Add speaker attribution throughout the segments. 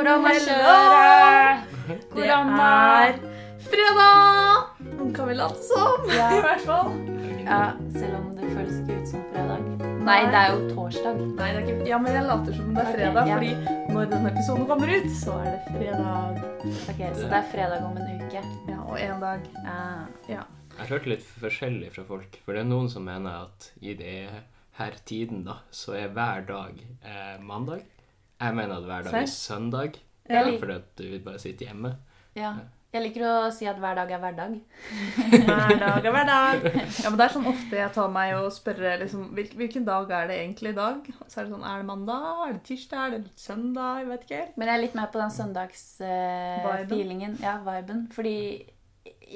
Speaker 1: Koronakjøret!
Speaker 2: Det
Speaker 1: Hvordan
Speaker 2: er fredag! Kan vi late som,
Speaker 1: Ja.
Speaker 2: i hvert fall.
Speaker 1: Ja, selv om det føles ikke ut som fredag. Nei, det er jo torsdag.
Speaker 2: Nei, det er ikke Ja, men jeg later som det er
Speaker 1: fredag,
Speaker 2: fredag,
Speaker 1: ja.
Speaker 2: fordi når denne episoden kommer ut, så er det fredag.
Speaker 1: Ok, Så det er fredag om en uke.
Speaker 2: Ja, og én dag. Ja.
Speaker 3: Jeg har hørt litt forskjellig fra folk. For det er noen som mener at i det her tiden, da, så er hver dag eh, mandag. Jeg mener at hver dag er søndag.
Speaker 1: Ja.
Speaker 3: Fordi at du vil bare sitte hjemme.
Speaker 1: Ja. Jeg liker å si at hver dag er hverdag.
Speaker 2: Hver dag er hver dag. Ja, men det er sånn ofte jeg tar meg og spør liksom, hvil, hvilken dag er det egentlig i dag. Så er det sånn, er det mandag, er det tirsdag, er det søndag, jeg vet ikke helt.
Speaker 1: Men jeg er litt mer på den søndagsfeelingen. ja, viben. Fordi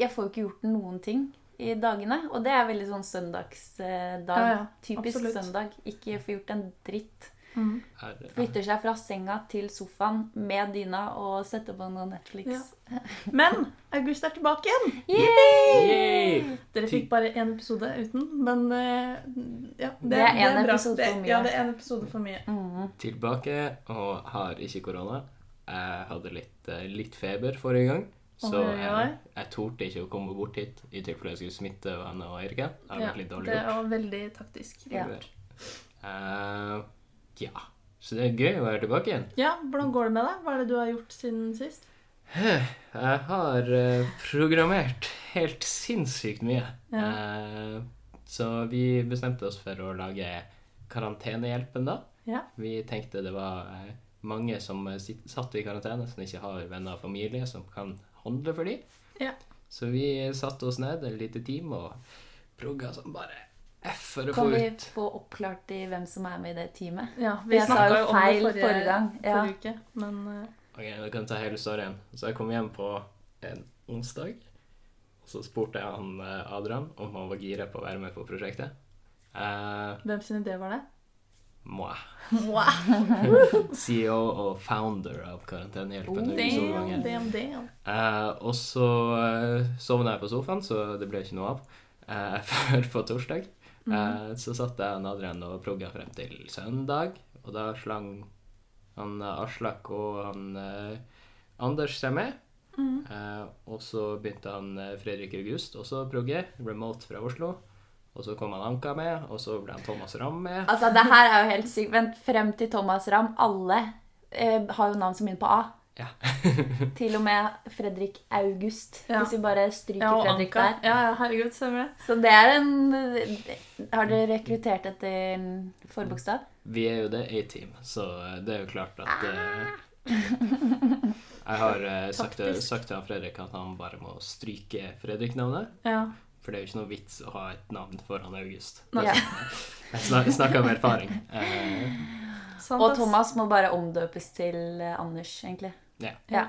Speaker 1: jeg får jo ikke gjort noen ting i dagene. Og det er veldig sånn søndagsdag.
Speaker 2: Ja, ja,
Speaker 1: Typisk
Speaker 2: absolutt.
Speaker 1: søndag. Ikke få gjort en dritt.
Speaker 3: Her,
Speaker 1: Flytter seg fra senga til sofaen med dyna og setter på noe Netflix.
Speaker 2: Men August er tilbake igjen.
Speaker 3: Yay!
Speaker 2: Dere fikk bare én episode uten, men eh, ja,
Speaker 1: Det er en episode for mye.
Speaker 2: Ja, det er en episode for mye.
Speaker 1: Mm.
Speaker 3: Tilbake og har ikke korona. Jeg hadde litt, eh, litt feber forrige gang. Så jeg, jeg torde ikke å komme bort hit i tilfelle jeg skulle smitte henne og Eiriken. Det har
Speaker 2: Ja,
Speaker 3: vært litt dårlig
Speaker 2: det var veldig taktisk.
Speaker 1: Ja.
Speaker 3: Eh, ja. Så det er gøy å være tilbake igjen.
Speaker 2: Ja, hvordan går det med deg? Hva er det du har gjort siden sist?
Speaker 3: Jeg har eh, programmert helt sinnssykt mye.
Speaker 2: Ja.
Speaker 3: Eh, så vi bestemte oss for å lage Karantenehjelpen da.
Speaker 2: Ja.
Speaker 3: Vi tenkte det var eh, mange som satt i karantene, som ikke har venner og familie som kan handle for dem.
Speaker 2: Ja.
Speaker 3: Så vi satte oss ned et lite team og progga som bare F for å
Speaker 1: Kan
Speaker 3: få
Speaker 1: vi få oppklart i hvem som er med i det teamet?
Speaker 2: Ja, vi
Speaker 1: Jeg sa jo feil
Speaker 2: forrige,
Speaker 1: forrige gang, ja.
Speaker 2: forrige uke, men uh...
Speaker 3: Ok, jeg kan ta hele storyen. Så jeg kom hjem på en onsdag, og så spurte jeg han eh, Adrian om han var gira på å være med på prosjektet. Uh,
Speaker 2: hvem sin idé var det?
Speaker 3: moi.
Speaker 2: Moi.
Speaker 3: CEO og founder av Karantenehjelpen. Oh,
Speaker 2: damn, damn, damn.
Speaker 3: Uh, og så uh, sovna jeg på sofaen, så det ble ikke noe av. Uh, før på torsdag. Eh, så satt jeg og Adrian og progga frem til søndag, og da slang han eh, Aslak og han eh, Anders seg med. Eh, og så begynte han Fredrik August også å progge, remote fra Oslo. Og så kom han Anka med, og så ble han Thomas Ramm med.
Speaker 1: Altså, det her er jo helt sykt. Vent, frem til Thomas Ramm. Alle eh, har jo navn som begynner på A.
Speaker 3: Ja.
Speaker 1: Til og med Fredrik August.
Speaker 2: Ja.
Speaker 1: Hvis vi bare stryker
Speaker 2: Ja, og
Speaker 1: Fredrik
Speaker 2: Anka.
Speaker 1: der.
Speaker 2: Ja, ja, herregud, stemmer det.
Speaker 1: Så det er en Har dere rekruttert etter forbokstav?
Speaker 3: Vi er jo det A-team, så eh, det er jo klart at ah! Jeg har eh, sagt, sagt til Fredrik at han bare må stryke Fredrik-navnet.
Speaker 2: Ja.
Speaker 3: For det er jo ikke noe vits å ha et navn foran August.
Speaker 1: Ja.
Speaker 3: Jeg snak, snakker om erfaring. Eh,
Speaker 1: Og. Thomas må bare omdøpes til eh, Anders, egentlig.
Speaker 3: Ja.
Speaker 1: Ja.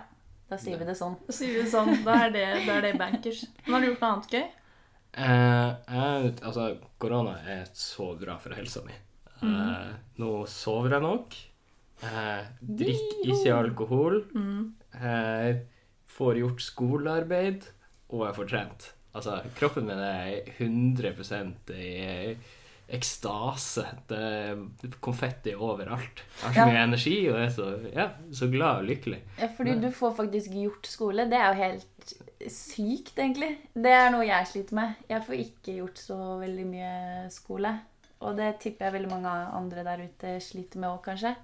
Speaker 1: Da sier vi det sånn.
Speaker 2: Da sier vi det sånn. Da er det, da er det bankers. Men har du gjort noe annet gøy?
Speaker 3: Eh, altså, korona er så bra for helsa mi. Eh, nå sover jeg nok. Eh, drikker ikke alkohol. Eh, får gjort skolearbeid, og jeg får trent. Altså, kroppen min er 100% i ekstase. Det er konfetti overalt. Jeg har så
Speaker 1: Ja.
Speaker 3: mye energi og er så, ja, så glad og lykkelig.
Speaker 1: Ja, fordi du får faktisk gjort skole. Det er jo helt sykt, egentlig. Det er noe jeg sliter med. Jeg får ikke gjort så veldig mye skole. Og det tipper jeg veldig mange andre der ute sliter med òg, kanskje.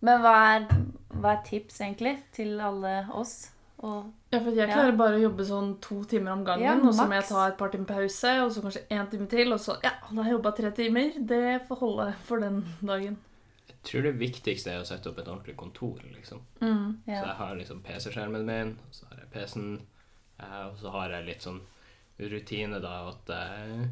Speaker 1: Men hva er, hva er tips, egentlig, til alle oss? Og
Speaker 2: Ja, for jeg
Speaker 1: Ja.
Speaker 2: klarer bare å jobbe sånn to timer om gangen,
Speaker 1: Ja,
Speaker 2: og så må jeg ta et par timer pause, og så kanskje én time til, og så Ja, da har jeg jobba tre timer. Det får holde for den dagen.
Speaker 3: Jeg tror det viktigste er å sette opp et ordentlig kontor, liksom.
Speaker 2: Mm.
Speaker 3: Så jeg har liksom PC-skjermen min, og så har jeg PC-en, eh, og så har jeg litt sånn rutine da, at jeg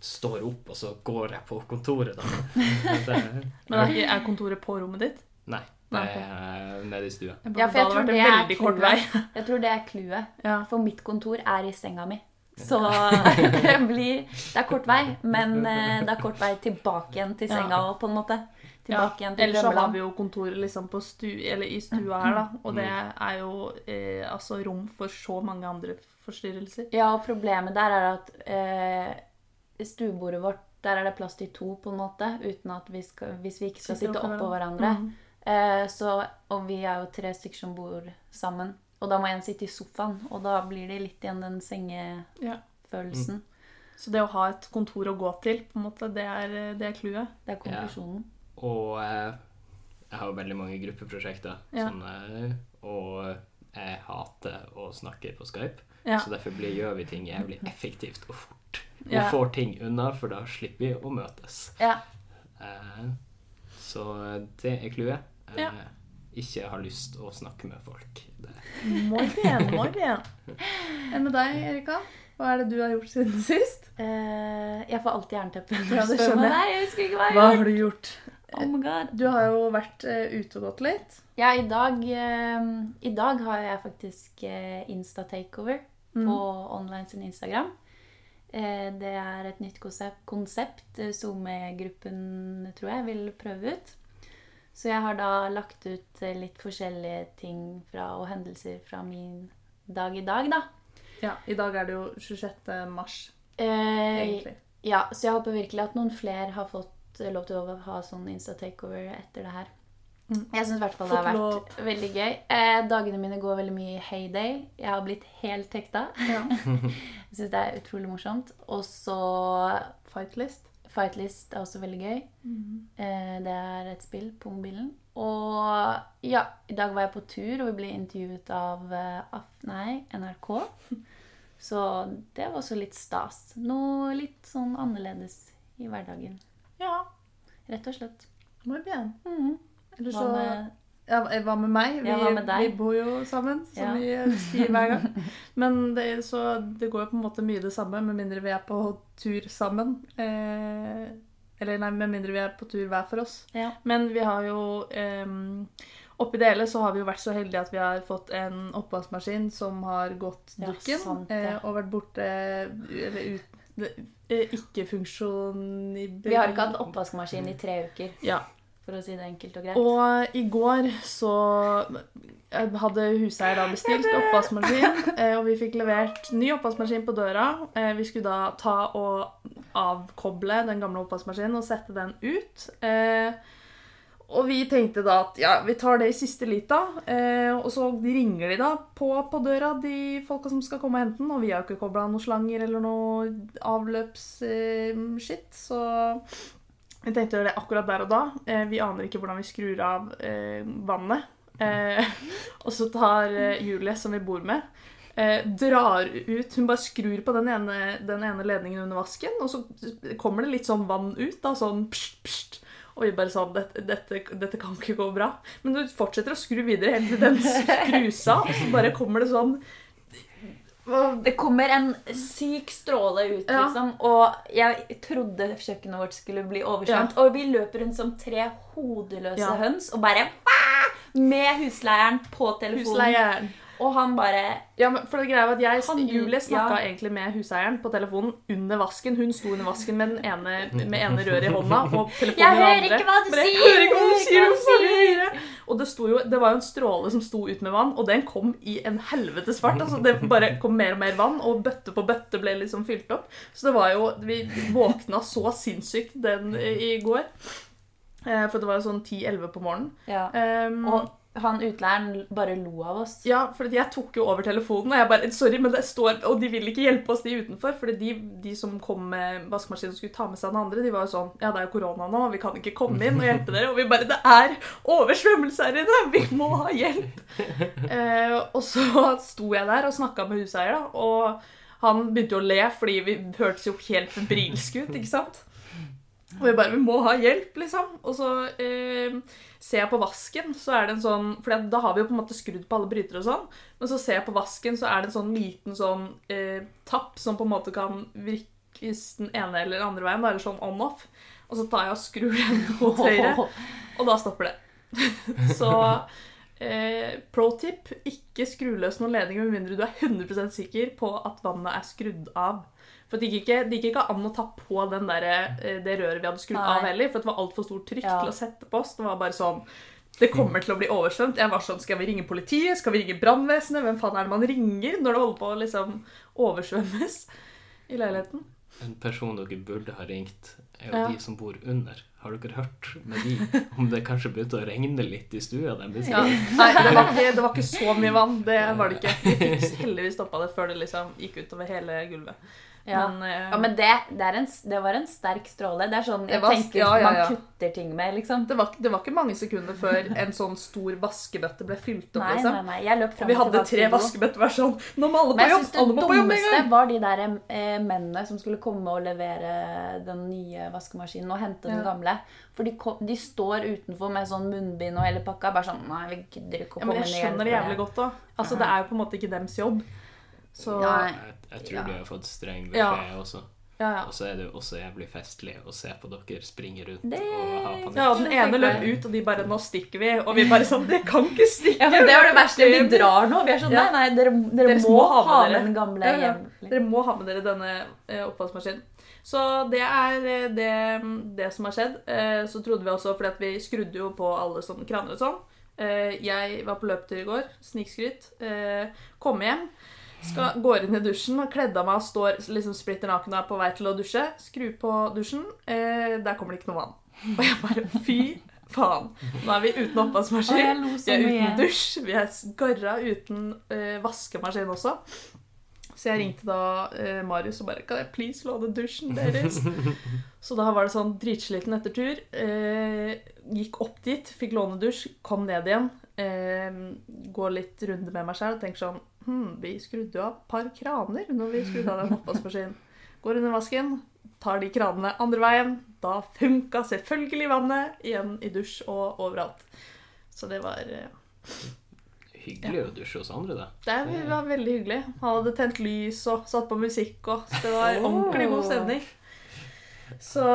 Speaker 3: står opp, og så går jeg på kontoret da. det,
Speaker 2: Men er kontoret på rommet ditt?
Speaker 3: nei, det nede i stua.
Speaker 1: Ja, for jeg tror
Speaker 2: hadde
Speaker 1: det er
Speaker 2: veldig kort vei.
Speaker 1: Jeg tror det er clouet.
Speaker 2: Ja.
Speaker 1: For mitt kontor er i senga mi. Så det blir Det er kort vei, men eh, det er kort vei tilbake igjen til senga òg, på en måte. Tilbake igjen til
Speaker 2: Ellers så har vi jo kontoret liksom på stu, eller i stua her, da. Og det er jo eh, altså rom for så mange andre forstyrrelser.
Speaker 1: Ja, og problemet der er at eh, stuebordet vårt, der er det plass til to, på en måte. Uten at vi skal, hvis vi ikke skal sitte
Speaker 2: oppå hverandre.
Speaker 1: hverandre. Eh, så, og vi er jo tre stykker som bor sammen. Og da må en sitte i sofaen, og da blir det litt igjen den sengefølelsen.
Speaker 2: Ja. Så det å ha et kontor å gå til, på en måte, det er, det er clouet.
Speaker 1: Det er konklusjonen.
Speaker 3: Og eh, jeg har jo veldig mange gruppeprosjekter,
Speaker 2: Ja.
Speaker 3: sånn, eh, og jeg hater å snakke på Skype.
Speaker 2: Ja.
Speaker 3: Så derfor blir, gjør vi ting jævlig effektivt og fort. Vi
Speaker 2: Ja.
Speaker 3: får ting unna, for da slipper vi å møtes.
Speaker 1: Ja.
Speaker 3: Eh, så det er clouet. Eh,
Speaker 2: Ja.
Speaker 3: Ikke har lyst å snakke med folk.
Speaker 2: Muy bien, muy bien. Enn med deg, Erika? Hva er det du har gjort siden sist?
Speaker 1: Eh, jeg får alltid jernteppe.
Speaker 2: Ja, det skjønner jeg.
Speaker 1: Nei, jeg husker ikke hva jeg
Speaker 2: Hva
Speaker 1: har gjort.
Speaker 2: har du gjort?
Speaker 1: Oh my god.
Speaker 2: Du har jo vært eh, ute og gått litt.
Speaker 1: Ja, i dag, eh, i dag har jeg faktisk eh, Insta-takeover
Speaker 2: Mm.
Speaker 1: på online sin Instagram. Eh, det er et nytt konsept, konsept eh, SoMe-gruppen, tror jeg, vil prøve ut. Så jeg har da lagt ut eh, litt forskjellige ting fra, og hendelser fra min dag i dag, da.
Speaker 2: Ja, I dag er det jo 26. mars,
Speaker 1: Eh,
Speaker 2: egentlig.
Speaker 1: ja, så jeg håper virkelig at noen flere har fått eh, lov til å ha sånn Insta-takeover etter det her.
Speaker 2: Mm.
Speaker 1: Jeg syns i hvert fall det har vært veldig gøy. Eh, dagene mine går veldig mye i heyday. Jeg har blitt helt hekta.
Speaker 2: Ja.
Speaker 1: Jeg syns det er utrolig morsomt. Og så
Speaker 2: Fightlist.
Speaker 1: Fightlist er også veldig gøy.
Speaker 2: Mm.
Speaker 1: Eh, det er et spill på mobilen. Og ja, i dag var jeg på tur, og vi ble intervjuet av eh, nei, NRK. Så det var også litt stas. Noe litt sånn annerledes i hverdagen.
Speaker 2: Ja,
Speaker 1: Rett og slett.
Speaker 2: muy bien.
Speaker 1: Mhm.
Speaker 2: Eller så ja, Hva med meg? Vi,
Speaker 1: Ja, med
Speaker 2: vi bor jo sammen, som
Speaker 1: Ja.
Speaker 2: vi sier hver gang. Men det, så det går jo på en måte mye det samme, med mindre vi er på tur sammen. Eh, eller nei, med mindre vi er på tur hver for oss.
Speaker 1: Ja.
Speaker 2: Men vi har jo eh, Oppi det hele så har vi jo vært så heldige at vi har fått en oppvaskmaskin som har gått dukken.
Speaker 1: Ja, sant det.
Speaker 2: eh, og vært borte Eller ut, eh, ikke-funksjon i
Speaker 1: Vi har ikke hatt oppvaskmaskin i tre uker,
Speaker 2: Ja.
Speaker 1: For å si det enkelt og greit.
Speaker 2: Og i går så hadde huseier da bestilt oppvaskmaskin, eh, og vi fikk levert ny oppvaskmaskin på døra. Eh, Vi skulle da ta og avkoble den gamle oppvaskmaskinen og sette den ut. Eh, Og vi tenkte da at ja, vi tar det i siste lita. Eh, og så ringer de da på på døra, de folka som skal komme og hente den. Og vi har jo ikke kobla noen slanger eller noe avløpsskitt, så vi tenkte å gjøre det akkurat der og da. Eh, vi aner ikke hvordan vi skrur av eh, vannet. Eh, og så tar eh, Julie, som vi bor med, eh, drar ut Hun bare skrur på den ene, den ene ledningen under vasken, og så kommer det litt sånn vann ut. da, sånn pst, pst. Og vi bare sånn dette, dette, dette kan ikke gå bra. Men du fortsetter å skru videre helt til den skrusa, og så bare kommer det sånn
Speaker 1: Det kommer en syk stråle ut,
Speaker 2: Ja.
Speaker 1: liksom. Og jeg trodde kjøkkenet vårt skulle bli oversvømt. Og vi løper rundt som tre hodeløse
Speaker 2: Ja.
Speaker 1: høns og bare! Med husleieren på telefonen.
Speaker 2: husleieren.
Speaker 1: Og han bare
Speaker 2: Ja, men for det greia var at jeg,
Speaker 1: Han-
Speaker 2: Julie snakka
Speaker 1: ja.
Speaker 2: egentlig med huseieren på telefonen under vasken. Hun sto under vasken med den ene, med ene røret i hånda og telefonen i Jeg
Speaker 1: hører
Speaker 2: andre.
Speaker 1: ikke hva du
Speaker 2: Bare, jeg
Speaker 1: sier!
Speaker 2: hører ikke hva du sier!
Speaker 1: hører
Speaker 2: du
Speaker 1: ikke hva du
Speaker 2: snakker. Og det, sto jo, det var jo en stråle som sto ut med vann, og den kom i en helvetes fart. Altså, det bare kom mer og mer vann, og bøtte på bøtte ble liksom fylt opp. Så det var jo Vi våkna så sinnssykt den i går. Eh, For det var jo sånn 10-11 på morgenen.
Speaker 1: ja.
Speaker 2: Um,
Speaker 1: Og han utleieren bare lo av oss.
Speaker 2: Ja, for jeg tok jo over telefonen, og jeg bare Sorry, men det står Og de vil ikke hjelpe oss, de utenfor. For de, de som kom med vaskemaskinen og skulle ta med seg den andre, de var jo sånn Ja, det er jo korona nå, vi kan ikke komme inn og hjelpe dere. Og vi bare Det er oversvømmelse her inne! Vi må ha hjelp! Eh, og så sto jeg der og snakka med huseier, da, og han begynte å le fordi vi hørtes jo helt febrilske ut, ikke sant? Og vi bare Vi må ha hjelp, liksom. Og så eh, ser jeg på vasken, så er det en sånn For da har vi jo på en måte skrudd på alle brytere og sånn. Men så ser jeg på vasken, så er det en sånn liten sånn eh, tapp som på en måte kan virkes den ene eller den andre veien. Eller sånn on-off. Og så tar jeg og skrur den mot høyre, og da stopper det. så eh, pro tip ikke skru løs noen ledninger med mindre du er 100% sikker på at vannet er skrudd av. For det gikk ikke, det gikk ikke an å ta på den der, eh, det røret vi hadde skrudd av heller, for det var altfor stort trykk
Speaker 1: Ja.
Speaker 2: til å sette på oss. Det var bare sånn Det kommer til å bli oversvømt. Jeg var sånn Skal vi ringe politiet? Skal vi ringe brannvesenet? Hvem faen er det man ringer når det holder på å liksom oversvømmes i leiligheten?
Speaker 3: En person dere burde ha ringt, er jo
Speaker 2: Ja.
Speaker 3: de som bor under. Har dere hørt med de om det kanskje begynte å regne litt i stua?
Speaker 2: Ja. Nei, det var, ikke, det var ikke så mye vann. Det var det ikke. Vi fikk heldigvis stoppa det før det liksom gikk utover hele gulvet.
Speaker 1: Ja.
Speaker 2: Men, uh,
Speaker 1: Ja, men det, det, en, det var en sterk stråle. Det er sånn jeg
Speaker 2: var-
Speaker 1: tenker
Speaker 2: ja, ja,
Speaker 1: man kutter ting med, liksom.
Speaker 2: det, var, det var ikke mange sekunder før en sånn stor vaskebøtte ble fylt opp.
Speaker 1: Nei,
Speaker 2: liksom.
Speaker 1: nei, nei. Jeg løp
Speaker 2: Og vi hadde tre vaskebøtter hver sånn. Nå må alle
Speaker 1: Men
Speaker 2: på jobb!
Speaker 1: det
Speaker 2: Alle må på jobb en
Speaker 1: dummeste var de der eh, mennene som skulle komme og levere den nye vaskemaskinen og hente den gamle. For de, kom, de står utenfor med sånn munnbind og hele pakka. Bare sånn Nei, vi gidder ikke å
Speaker 2: Ja, men jeg skjønner det jævlig godt òg. Altså, det er jo på en måte ikke dems jobb. Så
Speaker 1: ja,
Speaker 3: Jeg, jeg tror
Speaker 1: Ja.
Speaker 3: du har fått streng
Speaker 2: Ja.
Speaker 3: også.
Speaker 2: ja, ja.
Speaker 3: Og så er det jo også jævlig festlig å se på dere springe rundt
Speaker 1: Det-
Speaker 3: og ha panikk.
Speaker 2: Ja, den ene løp ut, og de bare 'Nå stikker vi.' Og vi bare sånn 'Det kan ikke stikke!'
Speaker 1: Ja, men Det jo det verste. Vi drar nå. Vi er sånn
Speaker 2: Ja.
Speaker 1: Nei, nei, dere, dere,
Speaker 2: Dere
Speaker 1: må,
Speaker 2: må ha
Speaker 1: ha
Speaker 2: med dere.
Speaker 1: den gamle
Speaker 2: Ja, ja. Dere må ha med dere denne uh, oppvaskmaskinen. Så det er eh, det, det som har skjedd. Uh, så trodde vi også, fordi at vi skrudde jo på alle sånne kraner og sånn. Uh, jeg var på løpetur i går. Snikskryt. Eh, kom hjem. Skal, går inn i dusjen og kledde av meg og står liksom splitter naken og er på vei til å dusje. Skru på dusjen. Eh, der kommer det ikke noe vann. Og jeg bare Fy faen. Nå er vi uten oppvaskmaskin. Vi er uten dusj. Vi er garra uten eh, vaskemaskin også. Så jeg ringte da eh, Marius og bare Kan jeg please låne dusjen deres? så da var det sånn dritsliten etter tur. Eh, gikk opp dit, fikk låne dusj, kom ned igjen. Eh, går litt runde med meg sjøl og tenker sånn Hm, vi skrudde av et par kraner når vi skrudde av den oppvaskmaskinen. Går under vasken, tar de kranene andre veien. Da funka selvfølgelig vannet igjen i dusj og overalt. Så det var uh,
Speaker 3: Hyggelig å dusje hos andre, da.
Speaker 2: Det var veldig hyggelig. Han hadde tent lys og satt på musikk og så Det var ordentlig god stemning. Så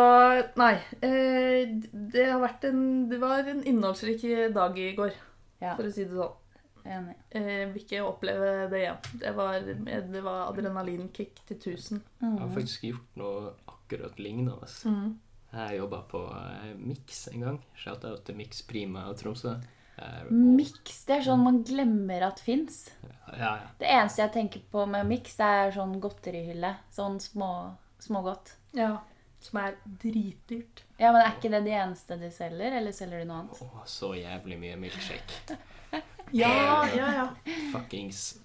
Speaker 2: nei. Eh, det har vært en Det var en innholdsrik dag i går,
Speaker 1: Ja,
Speaker 2: for å si det sånn.
Speaker 1: Enig.
Speaker 2: Eh, vil ikke oppleve det igjen. Det var, det var adrenalinkick til 1000.
Speaker 3: Jeg har
Speaker 1: Mm.
Speaker 3: faktisk gjort noe akkurat lignende.
Speaker 2: Mm.
Speaker 3: Jeg jobba på eh, Mix en gang. Shout-out til Mix Prima og Tromsø. Eh, og-
Speaker 1: Mix, det er sånn man glemmer at fins.
Speaker 3: Ja, ja.
Speaker 1: Det eneste jeg tenker på med Mix, det er sånn godterihylle. Sånn små, smågodt.
Speaker 2: Ja. Som er dritdyrt.
Speaker 1: Ja, men er ikke det de eneste de selger, eller selger de noe annet?
Speaker 3: Å, så jævlig mye milkshake.
Speaker 2: Ja, ja, ja.
Speaker 3: Fuckings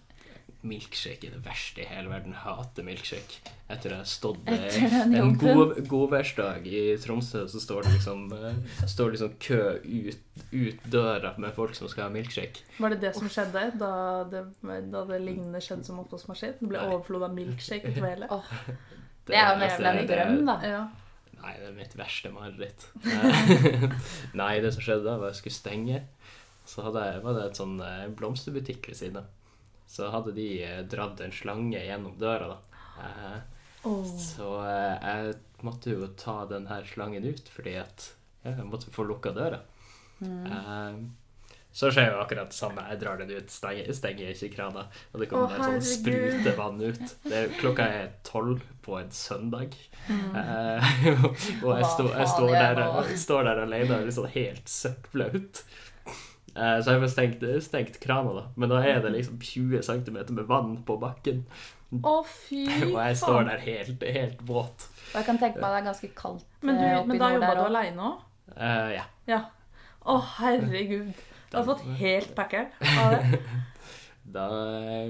Speaker 3: milkshake er det verste i hele verden. Hater milkshake. Etter jeg ha stått
Speaker 1: Etter
Speaker 3: en god, godværsdag i Tromsø, så står det liksom, eh, står liksom kø ut, ut døra med folk som skal ha milkshake.
Speaker 2: Var det det som skjedde da det, da det lignende skjedde som oppvaskmaskin? Det ble overflod av milkshake utover hele?
Speaker 1: Oh. det er jo nesten en
Speaker 3: det-
Speaker 1: drøm, da.
Speaker 2: Ja.
Speaker 3: Nei, det er mitt verste mareritt. Nei, det som skjedde da, var at jeg skulle stenge. Så hadde jeg, var det et sånn eh, blomsterbutikk ved siden av. Så hadde de eh, dratt en slange gjennom døra, da. Eh. Så jeg måtte jo ta den her slangen ut, fordi at ja, jeg måtte få lukka døra.
Speaker 1: Mm.
Speaker 3: Eh, så skjer jo akkurat det samme. Jeg drar den ut, stenger, stenger ikke krana, og det kommer oh, sånn
Speaker 2: sprute
Speaker 3: sprutevann ut. Det, klokka er tolv på en søndag.
Speaker 2: Mm.
Speaker 3: Eh, og jeg, stå, jeg står, der, jeg står der alene og er liksom helt søkkblaut. Eh, så jeg får stengt, stengt krana, da. Men da er det liksom 20 cm med vann på bakken.
Speaker 2: Å, fy
Speaker 3: Og jeg står der helt, helt våt.
Speaker 1: Og jeg kan tenke meg det er ganske kaldt
Speaker 2: Men, du,
Speaker 1: eh, oppi
Speaker 2: men da jobba du aleine òg?
Speaker 3: Uh, ja.
Speaker 2: Ja. Å, herregud. Du har fått helt packeren av det.
Speaker 3: Da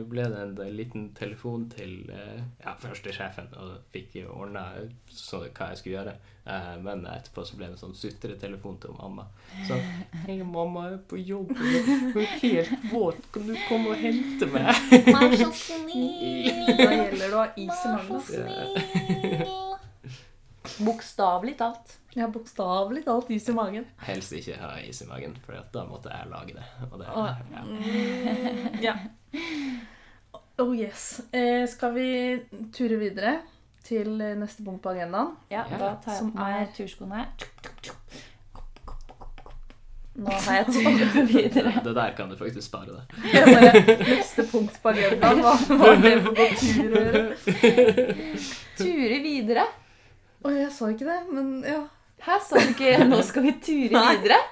Speaker 3: ble det en liten telefon til eh, ja, første sjefen og fikk ordna hva jeg skulle gjøre. Eh, Men etterpå så ble det en sånn sutretelefon til mamma. Så 'Hei, mamma er på jobb. Hun er helt våt. Kan du komme og hente meg?'
Speaker 1: Vær så snill!
Speaker 2: Da gjelder det å ha is i magen.
Speaker 1: Bokstavelig talt.
Speaker 2: Ja, bokstavelig talt is i magen.
Speaker 3: Helst ikke ha is i magen, for da måtte jeg lage det. Og det
Speaker 2: oh,
Speaker 3: ja.
Speaker 2: Mm, ja. Oh yes. Eh, skal vi ture videre til neste punkt på agendaen?
Speaker 1: Ja,
Speaker 3: Ja,
Speaker 1: da tar jeg
Speaker 2: som
Speaker 1: på meg
Speaker 2: er-
Speaker 1: turskoene. Nå har jeg turet videre.
Speaker 3: Det der kan du faktisk spare deg.
Speaker 2: Neste punkt på agendaen, hva det på å gå tur?
Speaker 1: Ture videre?
Speaker 2: Å, jeg sa ikke det, men ja.
Speaker 1: Hæ, sa du ikke 'nå skal vi ture
Speaker 2: videre'?
Speaker 1: videre'?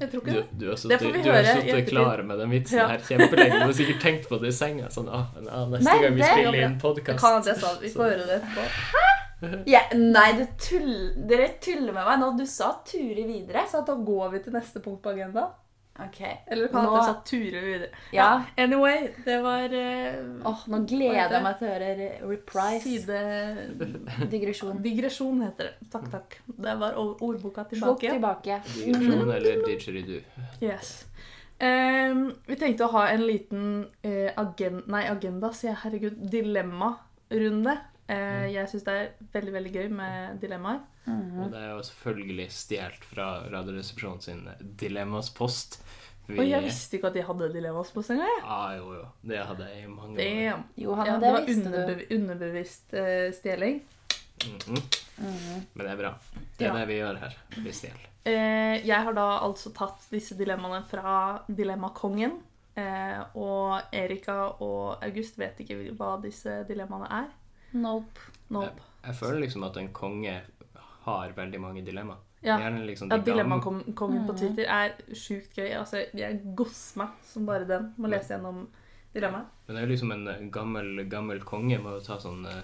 Speaker 2: Jeg tror ikke det.
Speaker 3: du har
Speaker 2: Det
Speaker 3: sittet
Speaker 2: får vi
Speaker 3: du har sittet klar med den vitsen
Speaker 2: Ja.
Speaker 3: her kjempelenge. Du har sikkert tenkt på det i senga. Sånn, ah, ah, neste
Speaker 1: Nei,
Speaker 3: gang vi
Speaker 1: det-
Speaker 3: spiller inn podkast
Speaker 2: kan at jeg sa det. Vi får høre det etterpå.
Speaker 1: Ja, nei, du tull, dere tuller med meg nå. Du sa ture videre.
Speaker 2: så da går vi til neste punkt på agenda.
Speaker 1: Ok.
Speaker 2: Eller kan
Speaker 1: Nå-
Speaker 2: sa ture videre.
Speaker 1: Ja.
Speaker 2: Anyway, det var uh,
Speaker 1: Åh, nå gleder jeg meg til å høre reprise.
Speaker 2: side...
Speaker 1: Digresjon.
Speaker 2: Digresjon heter det. Takk, takk. Det var ordboka tilbake.
Speaker 1: tilbake.
Speaker 3: Digresjon eller didgeridoo.
Speaker 2: Yes. Um, vi tenkte å ha en liten uh, agen nei, agenda, sier jeg. Herregud. Dilemmarunde. Eh, jeg syns det er veldig veldig gøy med dilemmaer.
Speaker 1: Mhm.
Speaker 3: Og det er jo selvfølgelig stjålet fra Radioresepsjonen sin Dilemmas-post. Vi-
Speaker 2: Og jeg visste ikke at de hadde dilemmas på engang.
Speaker 3: Ja, jo, jo. Det hadde jeg i mange år.
Speaker 1: Johan,
Speaker 2: Ja,
Speaker 1: det,
Speaker 2: det var
Speaker 1: visste du.
Speaker 2: underbevisst uh, stjeling.
Speaker 3: Mm
Speaker 1: -hmm.
Speaker 3: Men det er bra. Det er
Speaker 2: Ja.
Speaker 3: det vi gjør her. Vi stjeler.
Speaker 2: Eh, jeg har da altså tatt disse dilemmaene fra Dilemmakongen. Eh, og Erika og August vet ikke hva disse dilemmaene er.
Speaker 1: Nope.
Speaker 2: Nope.
Speaker 3: Jeg føler liksom at en konge har veldig mange dilemmaer.
Speaker 2: Ja.
Speaker 3: Liksom
Speaker 2: Ja, Dilemmakongen på
Speaker 1: Mhm.
Speaker 2: Twitter er sjukt gøy. Altså, jeg gosser meg som bare den. Må lese gjennom dilemmaet.
Speaker 3: Men det er jo liksom en eh, gammel, gammel konge må jo ta sånn eh,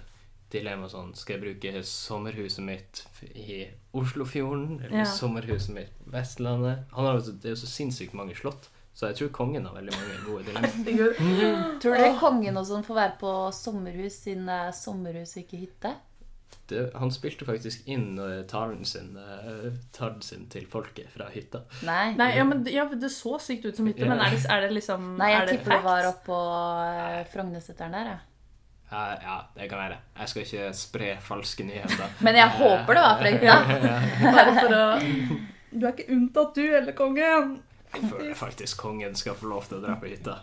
Speaker 3: dilemma sånn Skal jeg bruke sommerhuset mitt i Oslofjorden? Eller
Speaker 2: Ja.
Speaker 3: sommerhuset mitt på Vestlandet? Han har, jo- det er jo så sinnssykt mange slott. Så jeg tror kongen har veldig mange gode dilemmaer.
Speaker 2: Herregud.
Speaker 1: Tror er kongen og sånn får være på sommerhus siden det er sommerhus og ikke hytte?
Speaker 3: Det, han spilte faktisk inn eh, talen sin, eh, talen sin til folket fra hytta.
Speaker 1: Nei.
Speaker 2: Nei, ja, men det- ja, det så sykt ut som hytte,
Speaker 3: Ja.
Speaker 2: men er det, er det liksom
Speaker 1: Nei, jeg tipper det var
Speaker 2: facts?
Speaker 1: oppå Frognerseteren der, jeg.
Speaker 3: Ja, ja, det kan være. Jeg skal ikke spre falske nyheter.
Speaker 1: Men jeg
Speaker 3: Eh,
Speaker 1: håper det var fra hytta.
Speaker 2: Bare for å Du er ikke unntatt, du, eller kongen.
Speaker 3: Jeg føler faktisk kongen skal få lov til å dra på hytta.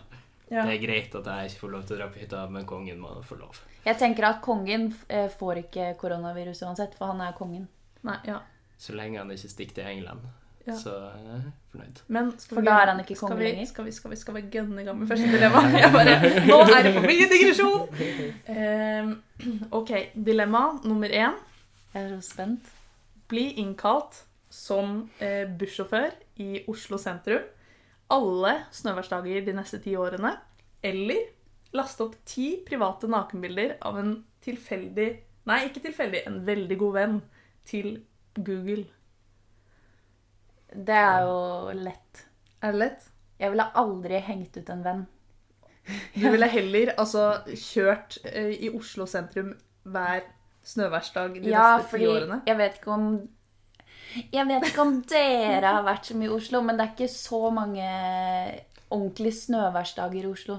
Speaker 2: Ja.
Speaker 3: Det er greit at jeg ikke får lov til å dra på hytta, men kongen må få lov.
Speaker 1: Jeg tenker at kongen eh, får ikke koronavirus uansett, for han er kongen.
Speaker 2: Nei, ja.
Speaker 3: Så lenge han ikke stikker til England,
Speaker 2: Ja.
Speaker 3: så er jeg fornøyd.
Speaker 2: Men skal
Speaker 1: For
Speaker 2: vi-
Speaker 1: da er han ikke konge lenger.
Speaker 2: Skal vi, skal vi, skal vi gønne i gang med første dilemma? Jeg bare, Nå er det for mye digresjon! Uh, ok, dilemma nummer én.
Speaker 1: Jeg er så spent.
Speaker 2: Bli innkalt som uh, bussjåfør i Oslo sentrum alle snøværsdager de neste ti årene. Eller laste opp ti private nakenbilder av en tilfeldig Nei, ikke tilfeldig, en veldig god venn til Google.
Speaker 1: Det er jo lett.
Speaker 2: Er det lett?
Speaker 1: Jeg ville aldri hengt ut en venn.
Speaker 2: Du ville heller altså kjørt eh, i Oslo sentrum hver snøværsdag de
Speaker 1: Ja,
Speaker 2: neste ti årene?
Speaker 1: Ja, fordi jeg vet ikke om Jeg vet ikke om dere har vært så mye i Oslo, men det er ikke så mange ordentlige snøværsdager i Oslo.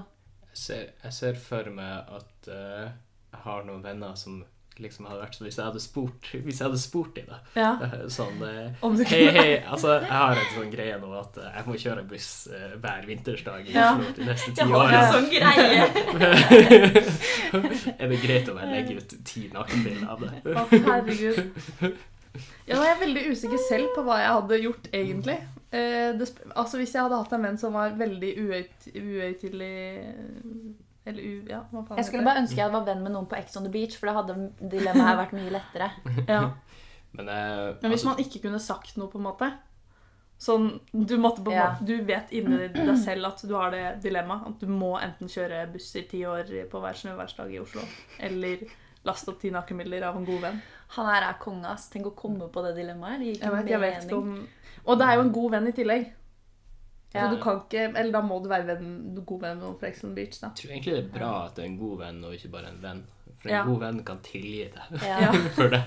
Speaker 3: Jeg ser, jeg ser for meg at uh, jeg har noen venner som liksom hadde vært sånn Hvis jeg hadde spurt Hvis jeg hadde spurt dem, da.
Speaker 2: Ja.
Speaker 3: eh, Sånn eh, Hei, hei. Altså, jeg har en sånn greie nå at eh, jeg må kjøre buss eh, hver vintersdag i
Speaker 2: Ja.
Speaker 3: Oslo de neste ti årene.
Speaker 2: en sånn greie!
Speaker 3: er det greit om jeg legger ut ti nakenbilder av det?
Speaker 2: Å, herregud. Ja, nå er jeg veldig usikker selv på hva jeg hadde gjort, egentlig. Eh, det, altså, Hvis jeg hadde hatt en venn som var veldig uøytidelig Eller u... Ja, hva faen
Speaker 1: Jeg skulle bare ønske jeg var venn med noen på Ex on the Beach, for da hadde dilemmaet her vært mye lettere.
Speaker 2: Ja.
Speaker 3: Men, eh,
Speaker 2: Men hvis
Speaker 3: altså,
Speaker 2: man ikke kunne sagt noe, på en måte Sånn, du, måtte på en
Speaker 1: Ja.
Speaker 2: måte, du vet inni deg selv at du har det dilemmaet. At du må enten kjøre buss i ti år på hver snøværsdag i Oslo, eller laste opp ti nakenbilder av en god venn.
Speaker 1: Han her er konge, ass. Tenk å komme på det dilemmaet. Det gir
Speaker 2: Jeg
Speaker 1: ikke
Speaker 2: vet, jeg vet ikke
Speaker 1: mening.
Speaker 2: om Og det er jo en god venn i tillegg.
Speaker 1: Ja.
Speaker 2: Så du kan ikke Eller da må du være venn, god venn med noen Beach, da.
Speaker 3: jeg tror egentlig det er bra at det er en god venn, og ikke bare en venn. For en
Speaker 2: Ja.
Speaker 3: god venn kan tilgi deg
Speaker 1: Ja.
Speaker 2: Ja.
Speaker 3: for det.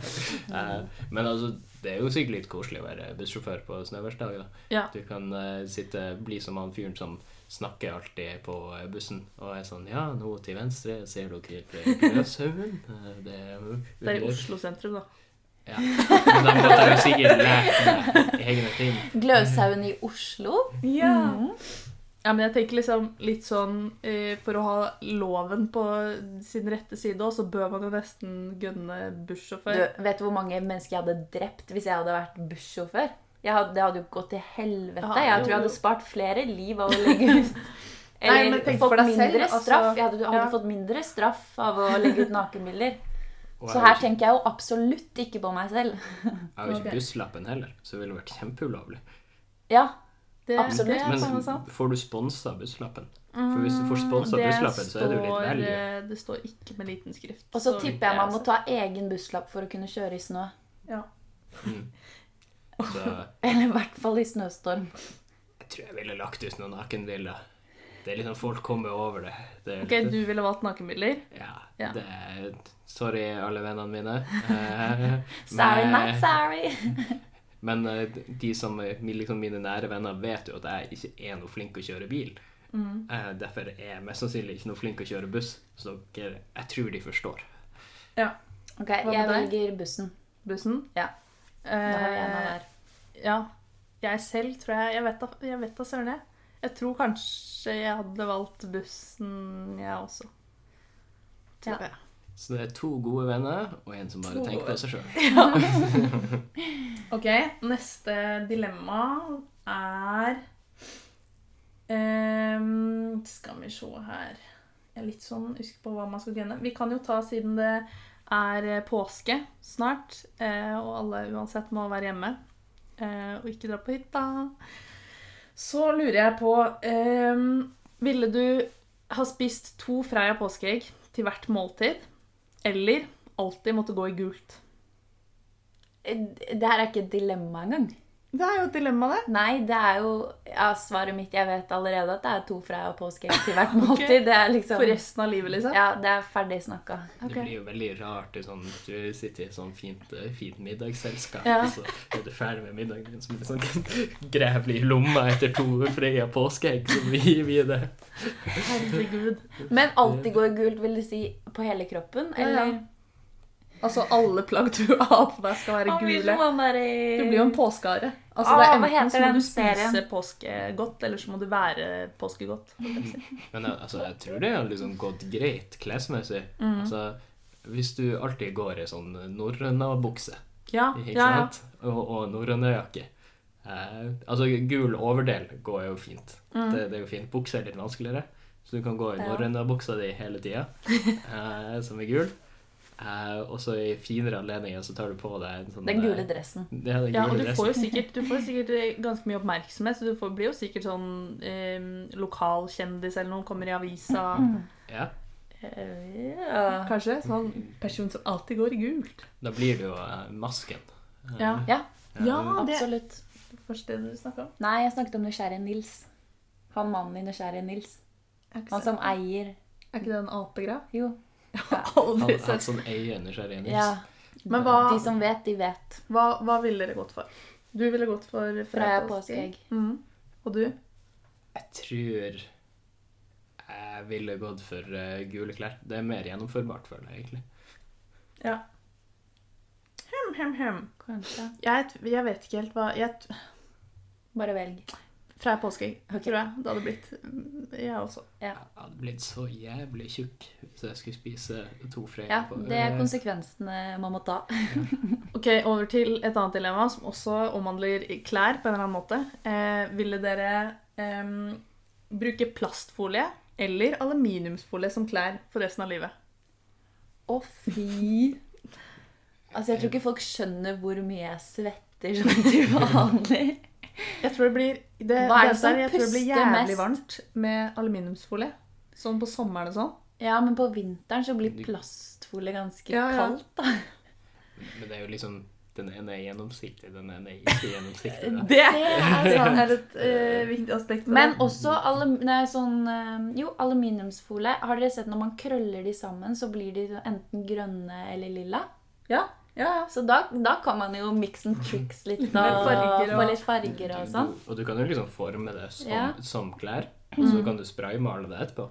Speaker 3: Uh, men altså, det er jo sikkert litt koselig å være bussjåfør på snøværsdager. da.
Speaker 2: Ja.
Speaker 3: Du kan uh, sitte, bli som han fyren som snakker alltid på eh, bussen og er sånn Ja, nå til venstre ser dere Gløshaugen. Eh, det er
Speaker 2: Det er i Oslo sentrum, da.
Speaker 3: Ja. Men da måtte jo sikkert lært meg egne ting.
Speaker 1: Gløshaugen i Oslo. Mhm.
Speaker 2: Ja, men jeg tenker liksom litt sånn eh, For å ha loven på sin rette side òg, så bør man jo nesten gønne
Speaker 1: Du, vet du hvor mange mennesker jeg hadde drept hvis jeg hadde vært bussjåfør? Jeg hadde, det hadde jo gått til helvete.
Speaker 2: Ja,
Speaker 1: jeg tror jeg hadde spart flere liv av å legge ut
Speaker 2: Nei,
Speaker 1: Eller
Speaker 2: men tenk
Speaker 1: fått
Speaker 2: deg selv,
Speaker 1: straff.
Speaker 2: altså.
Speaker 1: Jeg hadde, hadde
Speaker 2: Ja.
Speaker 1: fått mindre straff av å legge ut nakenbilder. Så her tenker jeg jo absolutt ikke på meg selv.
Speaker 3: jeg har jo ikke busslappen heller, så det ville vært kjempeulovlig.
Speaker 1: Ja,
Speaker 2: Det,
Speaker 1: Absolutt.
Speaker 2: det er
Speaker 3: Men får du sponsa busslappen? For hvis du får sponsa
Speaker 2: Mm,
Speaker 3: busslappen, så er det jo litt veldig
Speaker 2: eh, Det står ikke med liten skrift.
Speaker 1: Og så tipper jeg man må ta egen busslapp for å kunne kjøre i snø.
Speaker 2: Ja.
Speaker 3: Mm. Så
Speaker 1: Eller i hvert fall i snøstorm.
Speaker 3: jeg tror jeg ville lagt ut noen nakenbilder. Det er liksom Folk kommer over det. det
Speaker 2: Ok,
Speaker 3: litt-
Speaker 2: du ville valgt nakenbilder.
Speaker 3: Ja.
Speaker 2: Ja.
Speaker 3: Det er, sorry, alle vennene mine. Eh,
Speaker 1: Sorry,
Speaker 3: men-
Speaker 1: not sorry.
Speaker 3: Men eh, de som liksom mine nære venner, vet jo at jeg ikke er noe flink å kjøre bil.
Speaker 2: Mm.
Speaker 3: Eh, derfor er jeg mest sannsynlig ikke noe flink å kjøre buss. Så jeg tror de forstår.
Speaker 1: Ok,
Speaker 2: med
Speaker 1: jeg velger bussen.
Speaker 2: Bussen.
Speaker 1: Ja.
Speaker 2: Eh, ja. Jeg selv tror jeg Jeg vet da, jeg vet da søren jeg. Jeg tror kanskje jeg hadde valgt bussen, jeg også.
Speaker 1: Ja.
Speaker 3: Så det er to gode venner og en som bare
Speaker 2: To
Speaker 3: tenker på seg sjøl.
Speaker 2: Ok, neste dilemma er um, Skal vi se her Jeg er litt sånn usikker på hva man skal grunne. Vi kan jo ta siden det er eh, påske snart, eh, og alle uansett må være hjemme eh, og ikke dra på hytta. Så lurer jeg på Ville du ha spist to Freia påskeegg til hvert måltid, eller alltid måtte gå i gult?
Speaker 1: Det her er ikke et dilemma engang.
Speaker 2: Det er jo et dilemma, det.
Speaker 1: Nei, det er jo ja, svaret mitt. Jeg vet allerede at det er to fra og påskeegg til hvert måltid. Det er liksom
Speaker 2: For resten av livet, liksom?
Speaker 1: Ja, det er ferdig snakka.
Speaker 3: Det blir jo veldig rart sånn, du sitter i et sånn fint, eh, fint middagsselskap,
Speaker 2: Ja.
Speaker 3: og så er du ferdig med middagen din, så blir det sånn graver i lomma etter to Freia påskeegg, så gir vi det.
Speaker 2: Herregud.
Speaker 1: Men alltid går gult, vil du si på hele kroppen?
Speaker 2: Ja, ja.
Speaker 1: Eller?
Speaker 2: Altså, alle plagg du har på deg, skal være gule.
Speaker 1: som han der i-
Speaker 2: Du blir jo en påskehare. Altså,
Speaker 1: Ah,
Speaker 2: det er
Speaker 1: hva
Speaker 2: enten
Speaker 1: heter
Speaker 2: så må du spise
Speaker 1: serien?
Speaker 2: påskegodt, eller så må du være påskegodt.
Speaker 3: Men altså, jeg tror det har liksom gått greit klesmessig.
Speaker 2: Mm.
Speaker 3: Altså, hvis du alltid går i sånn norrøna-bukse,
Speaker 2: Ja,
Speaker 3: ikke
Speaker 2: ja, ja.
Speaker 3: og, og norrøna-jakke, eh, altså gul overdel går jo fint.
Speaker 2: Mm.
Speaker 3: Det, det er jo fint. Bukse er litt vanskeligere, så du kan gå i
Speaker 1: Ja.
Speaker 3: norrøna-buksa di hele tida, eh, som er gul. Eh, og så i finere anledninger så tar du på deg en sånn
Speaker 1: Den gule dressen.
Speaker 3: Ja, den
Speaker 2: Ja, og du får jo sikkert, du får jo sikkert eh, ganske mye oppmerksomhet, så du får, blir jo sikkert sånn um, lokalkjendis eller noen kommer i avisa.
Speaker 3: Ja,
Speaker 1: Uh, ja.
Speaker 2: Kanskje? Sånn person som alltid går i gult.
Speaker 3: da blir du jo uh, masken.
Speaker 2: Ja.
Speaker 1: ja,
Speaker 2: Ja, det
Speaker 1: absolutt.
Speaker 2: Første det du snakka om.
Speaker 1: Nei, jeg snakket om Nysgjerrige Nils. Han mannen i Nysgjerrige Nils. Han som eier
Speaker 2: er ikke det en apegrav?
Speaker 1: Jo.
Speaker 2: Aldri
Speaker 3: Han, han
Speaker 2: sett.
Speaker 3: som eier nysgjerrige
Speaker 1: Ja.
Speaker 2: Men hva,
Speaker 1: De som vet, de vet.
Speaker 2: hva, hva ville dere gått for? Du ville gått for
Speaker 1: Freia
Speaker 2: påskeegg. Mhm. Og du?
Speaker 3: Jeg tror jeg ville gått for eh, gule klær. Det er mer gjennomførbart, føler jeg egentlig.
Speaker 2: Ja. Hem, hem, hem.
Speaker 1: Kanskje.
Speaker 2: Jeg, jeg vet ikke helt hva jeg,
Speaker 1: Bare velg.
Speaker 2: Freia påskeegg,
Speaker 1: Ok.
Speaker 2: tror jeg det hadde blitt. Mm, Jeg også.
Speaker 3: Jeg hadde blitt så jævlig tjukk hvis jeg skulle spise to freer.
Speaker 1: Ja, det er konsekvensene man må ta.
Speaker 2: Ok, Over til et annet dilemma som også omhandler klær på en eller annen måte. Eh, ville dere eh, bruke plastfolie eller aluminiumsfolie som klær for resten av livet?
Speaker 1: Å, fy Altså, jeg tror ikke folk skjønner hvor mye jeg svetter sånn til vanlig.
Speaker 2: Jeg tror det blir det,
Speaker 1: Hva er det
Speaker 2: der, jeg tror det blir jævlig
Speaker 1: mest?
Speaker 2: varmt med aluminiumsfolie. Sånn på sommeren og sånn.
Speaker 1: Ja, men på vinteren så blir plastfolie ganske
Speaker 2: Ja, ja.
Speaker 1: kaldt, da.
Speaker 3: Men det er jo liksom Den ene er gjennomsiktig, den ene er ikke gjennomsiktig. Da.
Speaker 2: Det
Speaker 1: er sånn,
Speaker 2: er et uh, viktig aspekt.
Speaker 1: Men
Speaker 2: det.
Speaker 1: også alum, nei, sånn, eh, jo, aluminiumsfolie. Har dere sett når man krøller de sammen, så blir de enten grønne eller lilla?
Speaker 2: Ja, ja.
Speaker 1: Så da, da kan man jo mix and tricks litt
Speaker 2: da, og-
Speaker 1: få litt farger og sånn.
Speaker 3: Og du kan jo liksom forme det som,
Speaker 1: Ja.
Speaker 3: som klær, og så kan du spraymale det etterpå.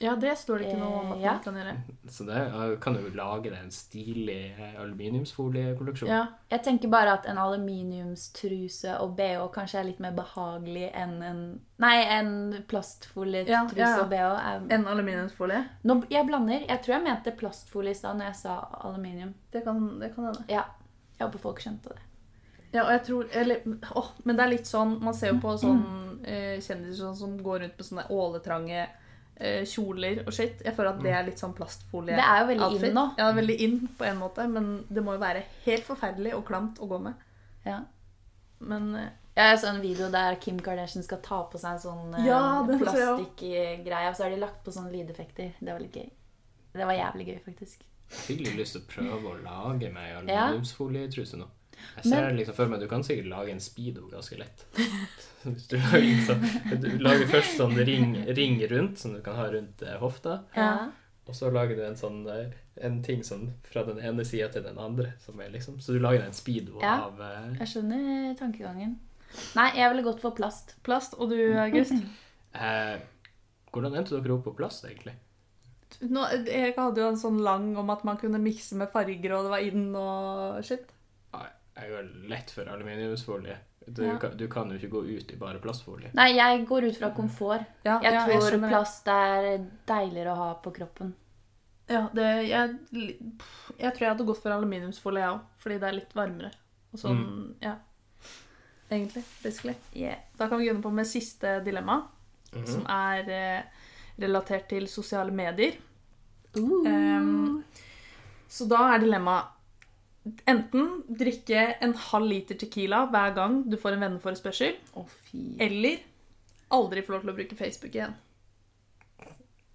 Speaker 2: Ja, det står det ikke noe om at
Speaker 1: Eh, ja.
Speaker 2: man kan gjøre.
Speaker 3: Så det kan du jo lage deg en stilig eh, aluminiumsfoliekolleksjon.
Speaker 2: Ja.
Speaker 1: Jeg tenker bare at en aluminiumstruse og bh kanskje er litt mer behagelig enn en Nei, en plastfolietruse
Speaker 2: Ja, ja, ja.
Speaker 1: og bh. Er,
Speaker 2: En aluminiumsfolie.
Speaker 1: nå, jeg blander. Jeg tror jeg mente plastfolie i stad når jeg sa aluminium.
Speaker 2: Det kan, det kan hende.
Speaker 1: Ja. Jeg håper folk skjønte det.
Speaker 2: Ja, og jeg tror eller, åh, Men det er litt sånn Man ser jo på sånn eh, kjendiser sånn, som går rundt med sånne åletrange kjoler og shit. Jeg føler at det er litt sånn plastfolie.
Speaker 1: Det er jo veldig
Speaker 2: outfit.
Speaker 1: inn nå.
Speaker 2: Ja, veldig inn på en måte, men det må jo være helt forferdelig og klamt å gå med.
Speaker 1: Ja.
Speaker 2: Men eh,
Speaker 1: Jeg så en video der Kim Kardashian skal ta på seg en sånn eh,
Speaker 2: Ja,
Speaker 1: plastikkgreie, og så har de lagt på sånne lydeffekter. Det var litt gøy. Det var jævlig gøy, faktisk.
Speaker 3: Jeg fikk litt lyst til å prøve å lage meg aluminiumsfolietruse nå. Jeg ser liksom for meg Du kan sikkert lage en speedo ganske lett. Hvis du lager, liksom, du lager først sånn ring, ring rundt, som du kan ha rundt eh, hofta.
Speaker 1: Ja.
Speaker 3: Og så lager du en sånn eh, en ting sånn fra den ene sida til den andre. Som er liksom, så du lager en speedo
Speaker 1: Ja.
Speaker 3: av uh...
Speaker 1: Jeg skjønner tankegangen. Nei, jeg ville gått for plast.
Speaker 2: Plast. Og du, August?
Speaker 3: eh, Hvordan endte dere opp på plast, egentlig?
Speaker 2: Nå, Erik hadde jo en sånn lang om at man kunne mikse med farger, og det var inn og shit.
Speaker 3: Ah, jo er lett for aluminiumsfolie. Du,
Speaker 1: Ja.
Speaker 3: kan, du kan jo ikke gå ut i bare plastfolie.
Speaker 1: Nei, jeg går ut fra komfort.
Speaker 2: Ja,
Speaker 1: Jeg
Speaker 2: ja,
Speaker 1: tror
Speaker 2: jeg
Speaker 1: plast er deiligere å ha på kroppen.
Speaker 2: Ja, det, jeg, jeg tror jeg hadde gått for aluminiumsfolie, jeg òg. Fordi det er litt varmere. Og sånn,
Speaker 3: Mm.
Speaker 2: ja. Egentlig. Basically.
Speaker 1: Yeah.
Speaker 2: Da kan vi gunne på med siste dilemma,
Speaker 3: Mhm.
Speaker 2: som er eh, relatert til sosiale medier.
Speaker 1: Uh.
Speaker 2: Um, så da er dilemmaet enten drikke en halv liter Tequila hver gang du får en venneforespørsel,
Speaker 1: oh,
Speaker 2: eller aldri få lov til å bruke Facebook igjen.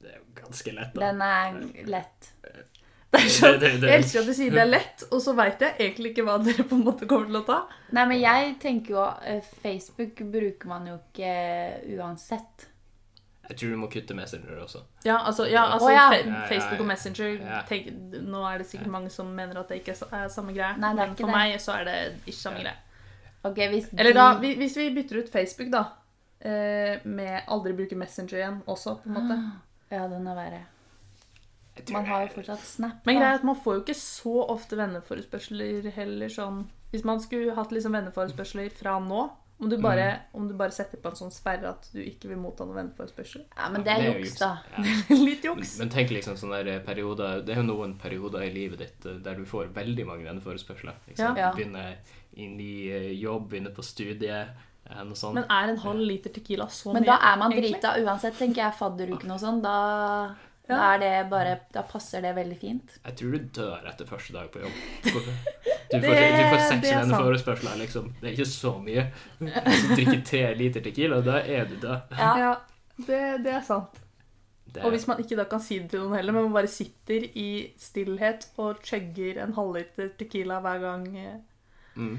Speaker 3: Det er jo ganske lett, da.
Speaker 1: Den er lett.
Speaker 2: Det er sånn, Jeg elsker at du sier det er lett, og så veit jeg egentlig ikke hva dere på en måte kommer til å ta.
Speaker 1: Nei, men jeg tenker jo eh, Facebook bruker man jo ikke uansett.
Speaker 3: Jeg tror du må kutte Messenger også.
Speaker 2: Ja, altså, ja, altså
Speaker 1: oh, ja.
Speaker 2: Facebook og Messenger tenk, Nå er det sikkert mange som mener at det ikke er samme greie,
Speaker 1: Nei, det er
Speaker 2: men
Speaker 1: ikke
Speaker 2: for
Speaker 1: det.
Speaker 2: meg så er det ikke samme
Speaker 3: Ja.
Speaker 2: greie.
Speaker 1: Okay, hvis
Speaker 2: Eller da, hvis vi bytter ut Facebook, da, eh, med aldri bruke Messenger igjen også, på en måte.
Speaker 1: Ja, den er verre. Man har jo fortsatt Snap.
Speaker 2: Men
Speaker 1: da.
Speaker 2: greia er at man får jo ikke så ofte venneforespørsler heller sånn Hvis man skulle hatt liksom venneforespørsler fra nå, om du bare, om du bare setter på en sånn sperre at du ikke vil motta noen venneforespørsel.
Speaker 1: Ja, men det er
Speaker 3: jo
Speaker 1: juks, da.
Speaker 3: Ja.
Speaker 2: Litt
Speaker 3: Men,
Speaker 2: juks.
Speaker 3: men tenk liksom sånne der perioder Det er jo noen perioder i livet ditt eh, der du får veldig mange venneforespørsler.
Speaker 1: Ja.
Speaker 3: Du begynner i ny jobb, begynner på studiet, eh, noe sånt.
Speaker 2: Men er en halv liter Tequila så
Speaker 1: Men
Speaker 2: mye?
Speaker 1: da er man drita uansett, tenker jeg. Fadderuken og sånn. Da, da er det bare Da passer det veldig fint.
Speaker 3: Jeg tror du dør etter første dag på jobb. Du får, du
Speaker 2: Det-
Speaker 3: får seks
Speaker 2: det er sant.
Speaker 3: liksom. Det er ikke så mye. Hvis du drikker tre liter Tequila, da er du død.
Speaker 1: Ja.
Speaker 2: Ja, det, det er sant.
Speaker 3: Det,
Speaker 2: Og hvis man ikke da kan si det til noen heller, men man bare sitter i stillhet og chugger en halvliter Tequila hver gang eh,
Speaker 3: mm.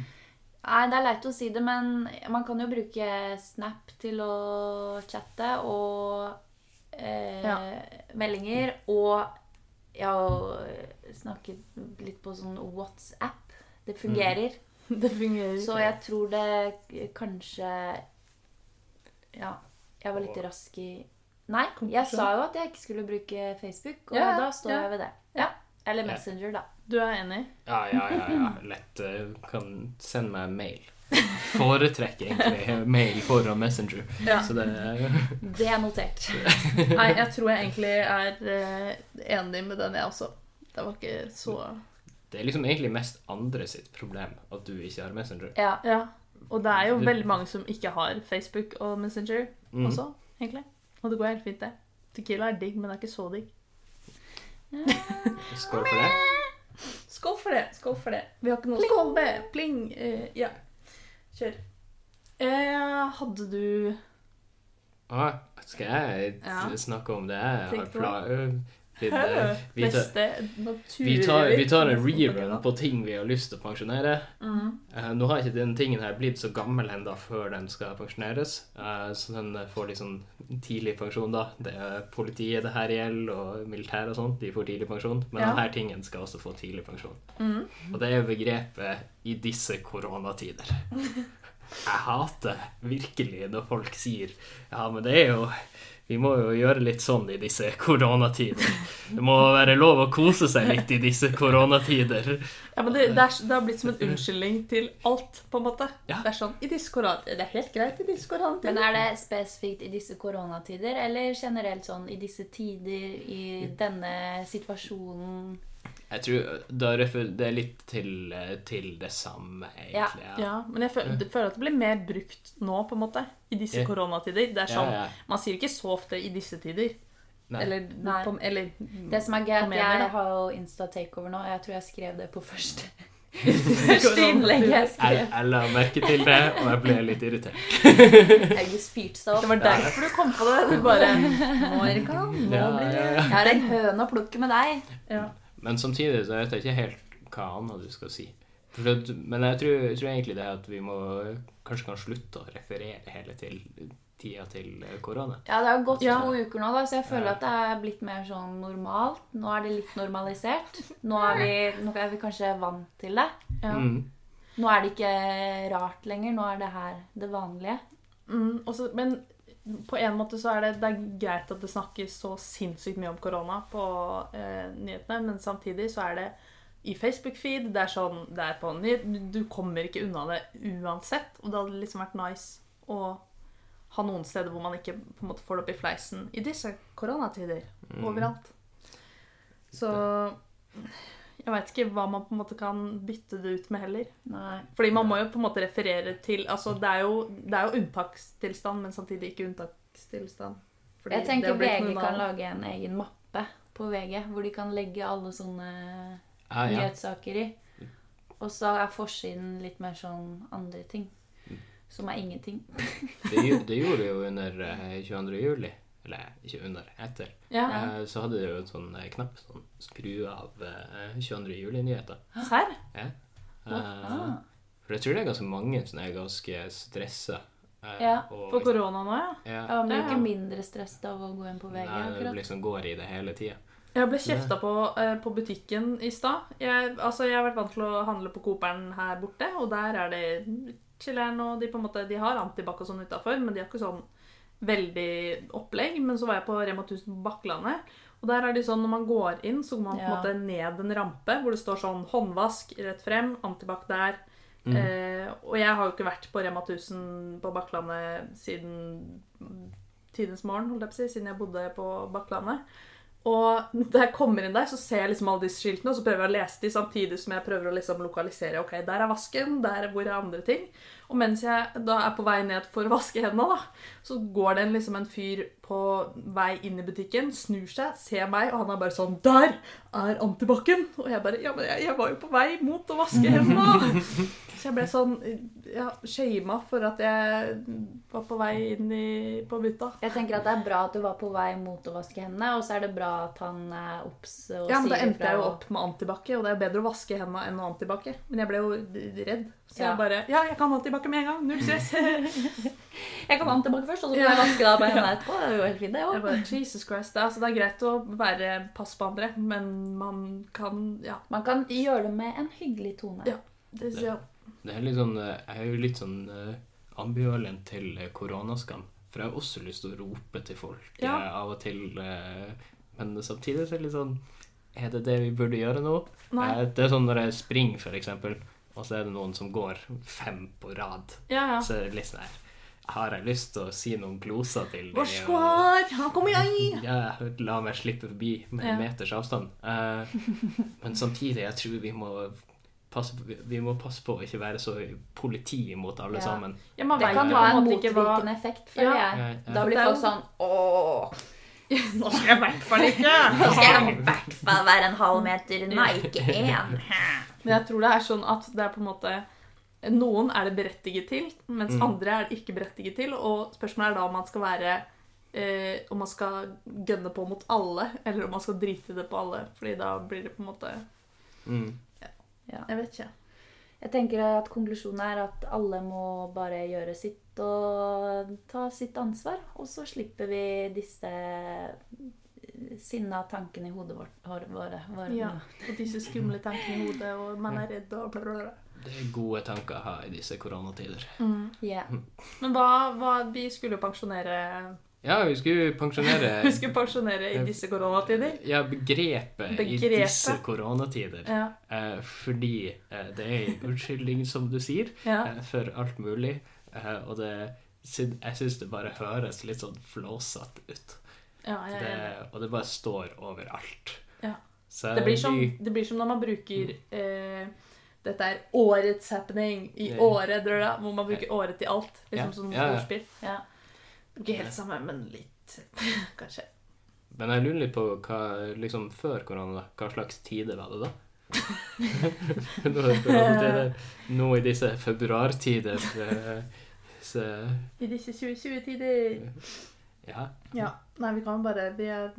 Speaker 1: Nei, det er leit å si det, men man kan jo bruke Snap til å chatte og eh,
Speaker 2: Ja.
Speaker 1: meldinger. Og jeg har snakket litt på sånn WhatsApp. Det fungerer.
Speaker 2: Det fungerer.
Speaker 1: Så jeg tror det kanskje Ja, jeg var litt rask i Nei, jeg sa jo at jeg ikke skulle bruke Facebook, og
Speaker 2: Ja,
Speaker 1: da står
Speaker 2: ja.
Speaker 1: jeg ved det. Ja. Eller Messenger, da.
Speaker 2: Du er enig?
Speaker 3: Ja, ja, ja, ja. Lett. eh, Kan sende meg en mail. Foretrekker egentlig mail foran Messenger.
Speaker 2: Ja.
Speaker 3: Så det
Speaker 1: Det er notert.
Speaker 2: Nei, jeg tror jeg egentlig er eh, enig med den, jeg også. Det var ikke så
Speaker 3: Det er liksom egentlig mest andre sitt problem at du ikke har Messenger.
Speaker 1: Ja.
Speaker 2: Ja. Og det er jo
Speaker 3: Du-
Speaker 2: veldig mange som ikke har Facebook og Messenger
Speaker 3: Mm.
Speaker 2: også, egentlig. Og det går helt fint, det. Tequila er digg, men det er ikke så digg.
Speaker 3: Skål for det.
Speaker 2: Skål for det. Skål for det. Vi har ikke noe skål med. Pling. Uh, ja. Kjør. Eh, hadde du
Speaker 3: Ah, skal jeg
Speaker 2: Ja.
Speaker 3: snakke om det jeg har pla... øh, vi, tar, vi, tar, vi tar en rerun på ting vi har lyst til å pensjonere.
Speaker 2: Mhm.
Speaker 3: Eh, nå har ikke den tingen her blitt så gammel ennå før den skal pensjoneres. Eh, så den får sånn tidlig pensjon, da. Det er politiet det her gjelder, og militæret og sånt. De får tidlig pensjon. Men denne tingen skal også få tidlig pensjon.
Speaker 2: Mhm.
Speaker 3: Og det er begrepet 'i disse koronatider'. Jeg hater virkelig når folk sier Ja, men det er jo Vi må jo gjøre litt sånn i disse koronatider. Det må være lov å kose seg litt i disse koronatider.
Speaker 2: Ja, men det, det, er, det har blitt som en unnskyldning til alt, på en måte.
Speaker 3: Ja.
Speaker 2: Det er sånn i disse koronatider. Det er helt greit i disse koronatider.
Speaker 1: Men er det spesifikt i disse koronatider, eller generelt sånn i disse tider, i denne situasjonen?
Speaker 3: Jeg tror da refer, det er litt til, til det samme, egentlig. Ja.
Speaker 2: Ja, men jeg føler, jeg føler at det blir mer brukt nå, på en måte. I disse
Speaker 3: Ja.
Speaker 2: koronatider. Det er sånn,
Speaker 3: Ja, ja.
Speaker 2: Man sier ikke så ofte 'i disse tider'.
Speaker 3: Nei.
Speaker 2: Eller,
Speaker 1: Nei.
Speaker 2: på, eller
Speaker 1: Det som er gøy, at jeg har jo Insta takeover nå, og jeg tror jeg skrev det på første, Første innlegget jeg
Speaker 3: Jeg,
Speaker 1: skrev.
Speaker 3: jeg la merke til det, og jeg ble litt irritert.
Speaker 1: August fyrte seg opp.
Speaker 2: Det var derfor du kom på det. Du bare
Speaker 1: Morgan, nå
Speaker 3: Ja,
Speaker 1: blir
Speaker 3: ja,
Speaker 1: det
Speaker 3: ja.
Speaker 1: Jeg har en høne å plukke med deg.
Speaker 2: ja.
Speaker 3: Men samtidig så vet jeg ikke helt hva annet du skal si. At, men jeg tror, jeg tror egentlig det er at vi må kanskje kan slutte å referere hele til tida til korona.
Speaker 1: Ja, det har gått
Speaker 2: Ja.
Speaker 1: to uker nå, da, så jeg føler
Speaker 3: Ja.
Speaker 1: at det er blitt mer sånn normalt. Nå er det litt normalisert. Nå er vi, nå er vi kanskje vant til det.
Speaker 2: ja.
Speaker 3: Mm.
Speaker 1: Nå er det ikke rart lenger. Nå er det her det vanlige.
Speaker 2: Mm, også, men på en måte så er det, det er greit at det snakkes så sinnssykt mye om korona på eh, nyhetene, men samtidig så er det i Facebook-feed, det er sånn, det er på nyhet, du kommer ikke unna det uansett, og det hadde liksom vært nice å ha noen steder hvor man ikke på en måte får det opp i fleisen i disse koronatider,
Speaker 3: Mm.
Speaker 2: overalt. Så jeg vet ikke hva man på en måte kan bytte det ut med heller.
Speaker 1: Nei.
Speaker 2: Fordi man må jo på en måte referere til altså Det er jo, det er jo unntakstilstand, men samtidig ikke unntakstilstand. Fordi
Speaker 1: Jeg tenker VG kan lage en egen mappe på VG, hvor de kan legge alle sånne
Speaker 3: Ah, ja.
Speaker 1: nyhetssaker i. Og så er forsiden litt mer sånn andre ting. Som er ingenting.
Speaker 3: Det, det gjorde det jo under eh, 22. juli. Eller ikke under, etter.
Speaker 2: Ja.
Speaker 3: Eh, Så hadde de jo en sånn eh, knapp sånn skru av eh, 22. juli-nyheter.
Speaker 2: Serr?
Speaker 3: Ja. Eh,
Speaker 1: Ah.
Speaker 3: For jeg tror det er ganske mange som er ganske stressa. eh,
Speaker 1: Ja,
Speaker 3: og liksom-
Speaker 2: korona nå, ja.
Speaker 3: Ja,
Speaker 1: Jeg blir ikke mindre stresset av å gå inn på VG.
Speaker 3: Nei, det
Speaker 1: akkurat.
Speaker 3: liksom går i det hele tida.
Speaker 2: Jeg ble kjefta på eh, på butikken i stad. Jeg, altså, jeg har vært vant til å handle på Cooperen her borte, og der er det chiller'n, og de på en måte, de har antibac og sånn utafor, men de har ikke sånn veldig opplegg. Men så var jeg på Rema 1000 på Bakklandet, og der er de sånn når man går inn, så går man på en
Speaker 1: Ja.
Speaker 2: måte ned en rampe hvor det står sånn håndvask rett frem, antibac der.
Speaker 3: Mm.
Speaker 2: Eh, og jeg har jo ikke vært på Rema 1000 på Bakklandet siden tidens morgen, holdt jeg på å si, siden jeg bodde på Bakklandet. Og da jeg kommer inn der, så ser jeg liksom alle disse skiltene, og så prøver jeg å lese de samtidig som jeg prøver å liksom lokalisere. Ok, der er vasken, der er hvor er andre ting. Og mens jeg da er på vei ned for å vaske hendene, da, så går det en, liksom en fyr på vei inn i butikken, snur seg, ser meg, og han er bare sånn Der er antibac-en! Og jeg bare Ja, men jeg, jeg var jo på vei mot å vaske hendene! Så jeg ble sånn ja, shama for at jeg var på vei inn i, på bytta.
Speaker 1: Jeg tenker at Det er bra at du var på vei mot å vaske hendene, og så er det bra at han er obs og
Speaker 2: Ja, men Da
Speaker 1: sier
Speaker 2: endte jeg jo opp med antibac, og det er bedre å vaske hendene enn å antibac. Men jeg ble jo redd. Så
Speaker 1: Ja.
Speaker 2: jeg bare Ja, jeg kan antibac med en gang. Null stress.
Speaker 1: Jeg kan antibac først, og så kan jeg vaske deg på hendene etterpå. Det er jo helt fint, det òg.
Speaker 2: Jesus Christ. Det er, altså, det er greit å være pass på andre, men man kan Ja.
Speaker 1: Man kan gjøre det med en hyggelig tone.
Speaker 2: Ja. Det, ja.
Speaker 3: Det er litt sånn, eh, jeg er jo litt sånn eh, ambivalent til eh, koronaskam. For jeg har også lyst til å rope til folk
Speaker 2: Ja.
Speaker 3: av og til. Men samtidig så er det litt sånn Er det det vi burde gjøre nå?
Speaker 2: Nei.
Speaker 3: Det er sånn når jeg springer, for eksempel, og så er det noen som går fem på rad.
Speaker 2: Ja, ja.
Speaker 3: Så er det litt sånn her Har jeg lyst til å si noen gloser til dem?
Speaker 2: Vær han kommer jeg!
Speaker 3: Ja, la meg slippe forbi med en
Speaker 2: Ja.
Speaker 3: meters avstand. Uh, men samtidig, jeg tror vi må passe, vi må passe på å ikke være så politi mot alle
Speaker 1: Ja.
Speaker 3: sammen.
Speaker 2: Ja, man
Speaker 1: Det kan ha en motvirkende effekt, føler
Speaker 2: Ja.
Speaker 1: jeg.
Speaker 3: Ja, ja.
Speaker 1: Da blir
Speaker 2: er
Speaker 1: folk sånn Åh,
Speaker 2: Nå skal jeg i hvert fall ikke!
Speaker 1: nå skal jeg i hvert fall være en halv meter, nei, ikke én.
Speaker 2: Men jeg tror det er sånn at det er på en måte Noen er det berettiget til, mens
Speaker 3: Mm.
Speaker 2: andre er det ikke berettiget til. Og spørsmålet er da om man skal være eh, Om man skal gønne på mot alle, eller om man skal drite det på alle. Fordi da blir det på en måte
Speaker 3: Mm.
Speaker 2: Jeg vet ikke.
Speaker 1: Jeg tenker at konklusjonen er at alle må bare gjøre sitt og ta sitt ansvar. Og så slipper vi disse sinna tankene i hodet vårt. Våre, våre, våre.
Speaker 2: Ja. Og disse skumle tankene i hodet, og man er redd og bla, bla, bla.
Speaker 3: Det er gode tanker å ha i disse koronatider.
Speaker 1: Ja.
Speaker 2: Men hva, hva Vi skulle jo pensjonere
Speaker 3: Ja, vi skulle pensjonere
Speaker 2: Vi skulle pensjonere i disse koronatider.
Speaker 3: Ja, begrepet, i disse koronatider.
Speaker 2: Ja.
Speaker 3: Eh, fordi eh, det er en unnskyldning, som du sier,
Speaker 2: ja.
Speaker 3: eh, for alt mulig. Eh, og det, jeg syns det bare høres litt sånn flåsete ut.
Speaker 2: Ja jeg
Speaker 3: Det, og det bare står overalt.
Speaker 2: Ja.
Speaker 3: Så
Speaker 2: Det blir, som, det blir som når man bruker eh, Dette er årets happening i
Speaker 3: Ja.
Speaker 2: året, da, hvor man bruker året til alt. Liksom
Speaker 3: Ja.
Speaker 2: som
Speaker 3: Ja, ja.
Speaker 2: ordspill.
Speaker 1: ja.
Speaker 2: Ikke helt samme, men litt, kanskje.
Speaker 3: Men jeg lurer litt på hva liksom før korona, hva slags tider var det da? nå, i disse februartider eh, så
Speaker 2: I disse 2020-tider.
Speaker 3: Ja.
Speaker 2: Ja. Nei, vi kan bare Vi, er,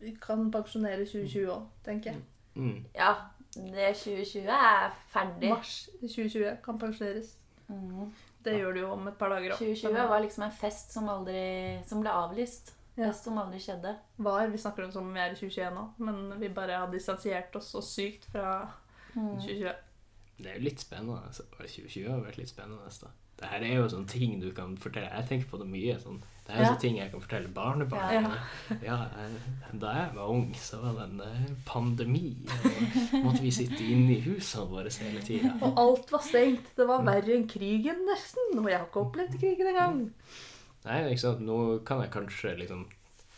Speaker 2: vi kan pensjonere 2020 òg, tenker jeg.
Speaker 3: Mm.
Speaker 1: Ja, det 2020 er ferdig.
Speaker 2: Mars 2020 kan pensjoneres.
Speaker 1: Mm.
Speaker 2: Det gjør det jo om et par dager òg.
Speaker 1: 2020 var liksom en fest som aldri Som ble avlyst.
Speaker 2: Ja.
Speaker 1: Fest som aldri skjedde.
Speaker 2: var. Vi snakker om som om vi er i 2021 nå, men vi bare har distansiert oss så sykt fra
Speaker 1: Mm.
Speaker 2: 2020.
Speaker 3: Det er jo litt spennende. Altså. 2020 har vært litt spennende. Da. Det her er jo sånne ting du kan fortelle. Jeg tenker på det mye. Sånn. Det er jo
Speaker 2: Ja.
Speaker 3: ting jeg kan fortelle barnebarn.
Speaker 2: Ja.
Speaker 3: Ja, da jeg var ung, så var det en eh, pandemi. Og måtte vi sitte inne i husene våre hele tida.
Speaker 2: Og alt var stengt. Det var verre enn krigen, nesten. Og jeg har ikke opplevd krigen engang.
Speaker 3: Nei, ikke sant. Nå kan jeg kanskje liksom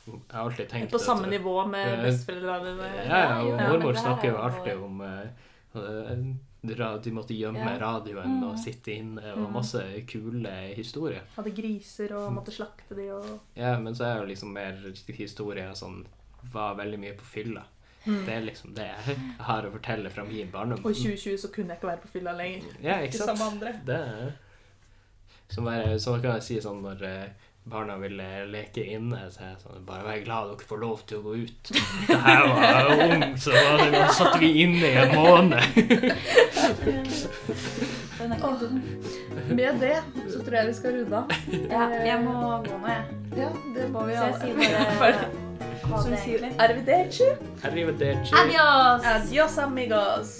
Speaker 3: Jeg har alltid tenkt
Speaker 2: På samme
Speaker 3: at-
Speaker 2: nivå med
Speaker 3: Eh,
Speaker 2: besteforeldrene dine.
Speaker 3: Ja, ja, og mormor snakker
Speaker 1: er
Speaker 3: jo alltid om eh, eh, De måtte gjemme radioen
Speaker 1: Mm.
Speaker 3: og sitte inne, og
Speaker 2: Mm.
Speaker 3: masse kule historier.
Speaker 2: Hadde griser og måtte slakte de og
Speaker 3: Ja, men så er jo liksom mer historier sånn Var veldig mye på fylla.
Speaker 2: Mm.
Speaker 3: Det er liksom det jeg har å fortelle fra min barndom.
Speaker 2: Og i 2020 så kunne jeg ikke være på fylla lenger.
Speaker 3: Ja, ikke sant?
Speaker 2: Som andre.
Speaker 3: Det er bare, så kan jeg si sånn når eh, barna ville leke inne, så jeg sånn Bare vær glad dere får lov til å gå ut. Da jeg var ung, så var det, satt vi inne i en måned.
Speaker 1: Dum.
Speaker 2: Med det så tror jeg vi skal runde av.
Speaker 1: Ja, jeg må gå nå, jeg.
Speaker 2: Ja, det må vi
Speaker 1: Så jeg sier bare ha
Speaker 2: Som
Speaker 1: det,
Speaker 2: sier
Speaker 1: egentlig.
Speaker 2: arrivederci.
Speaker 3: Arrivederci.
Speaker 1: Adios!
Speaker 2: Adios, amigos.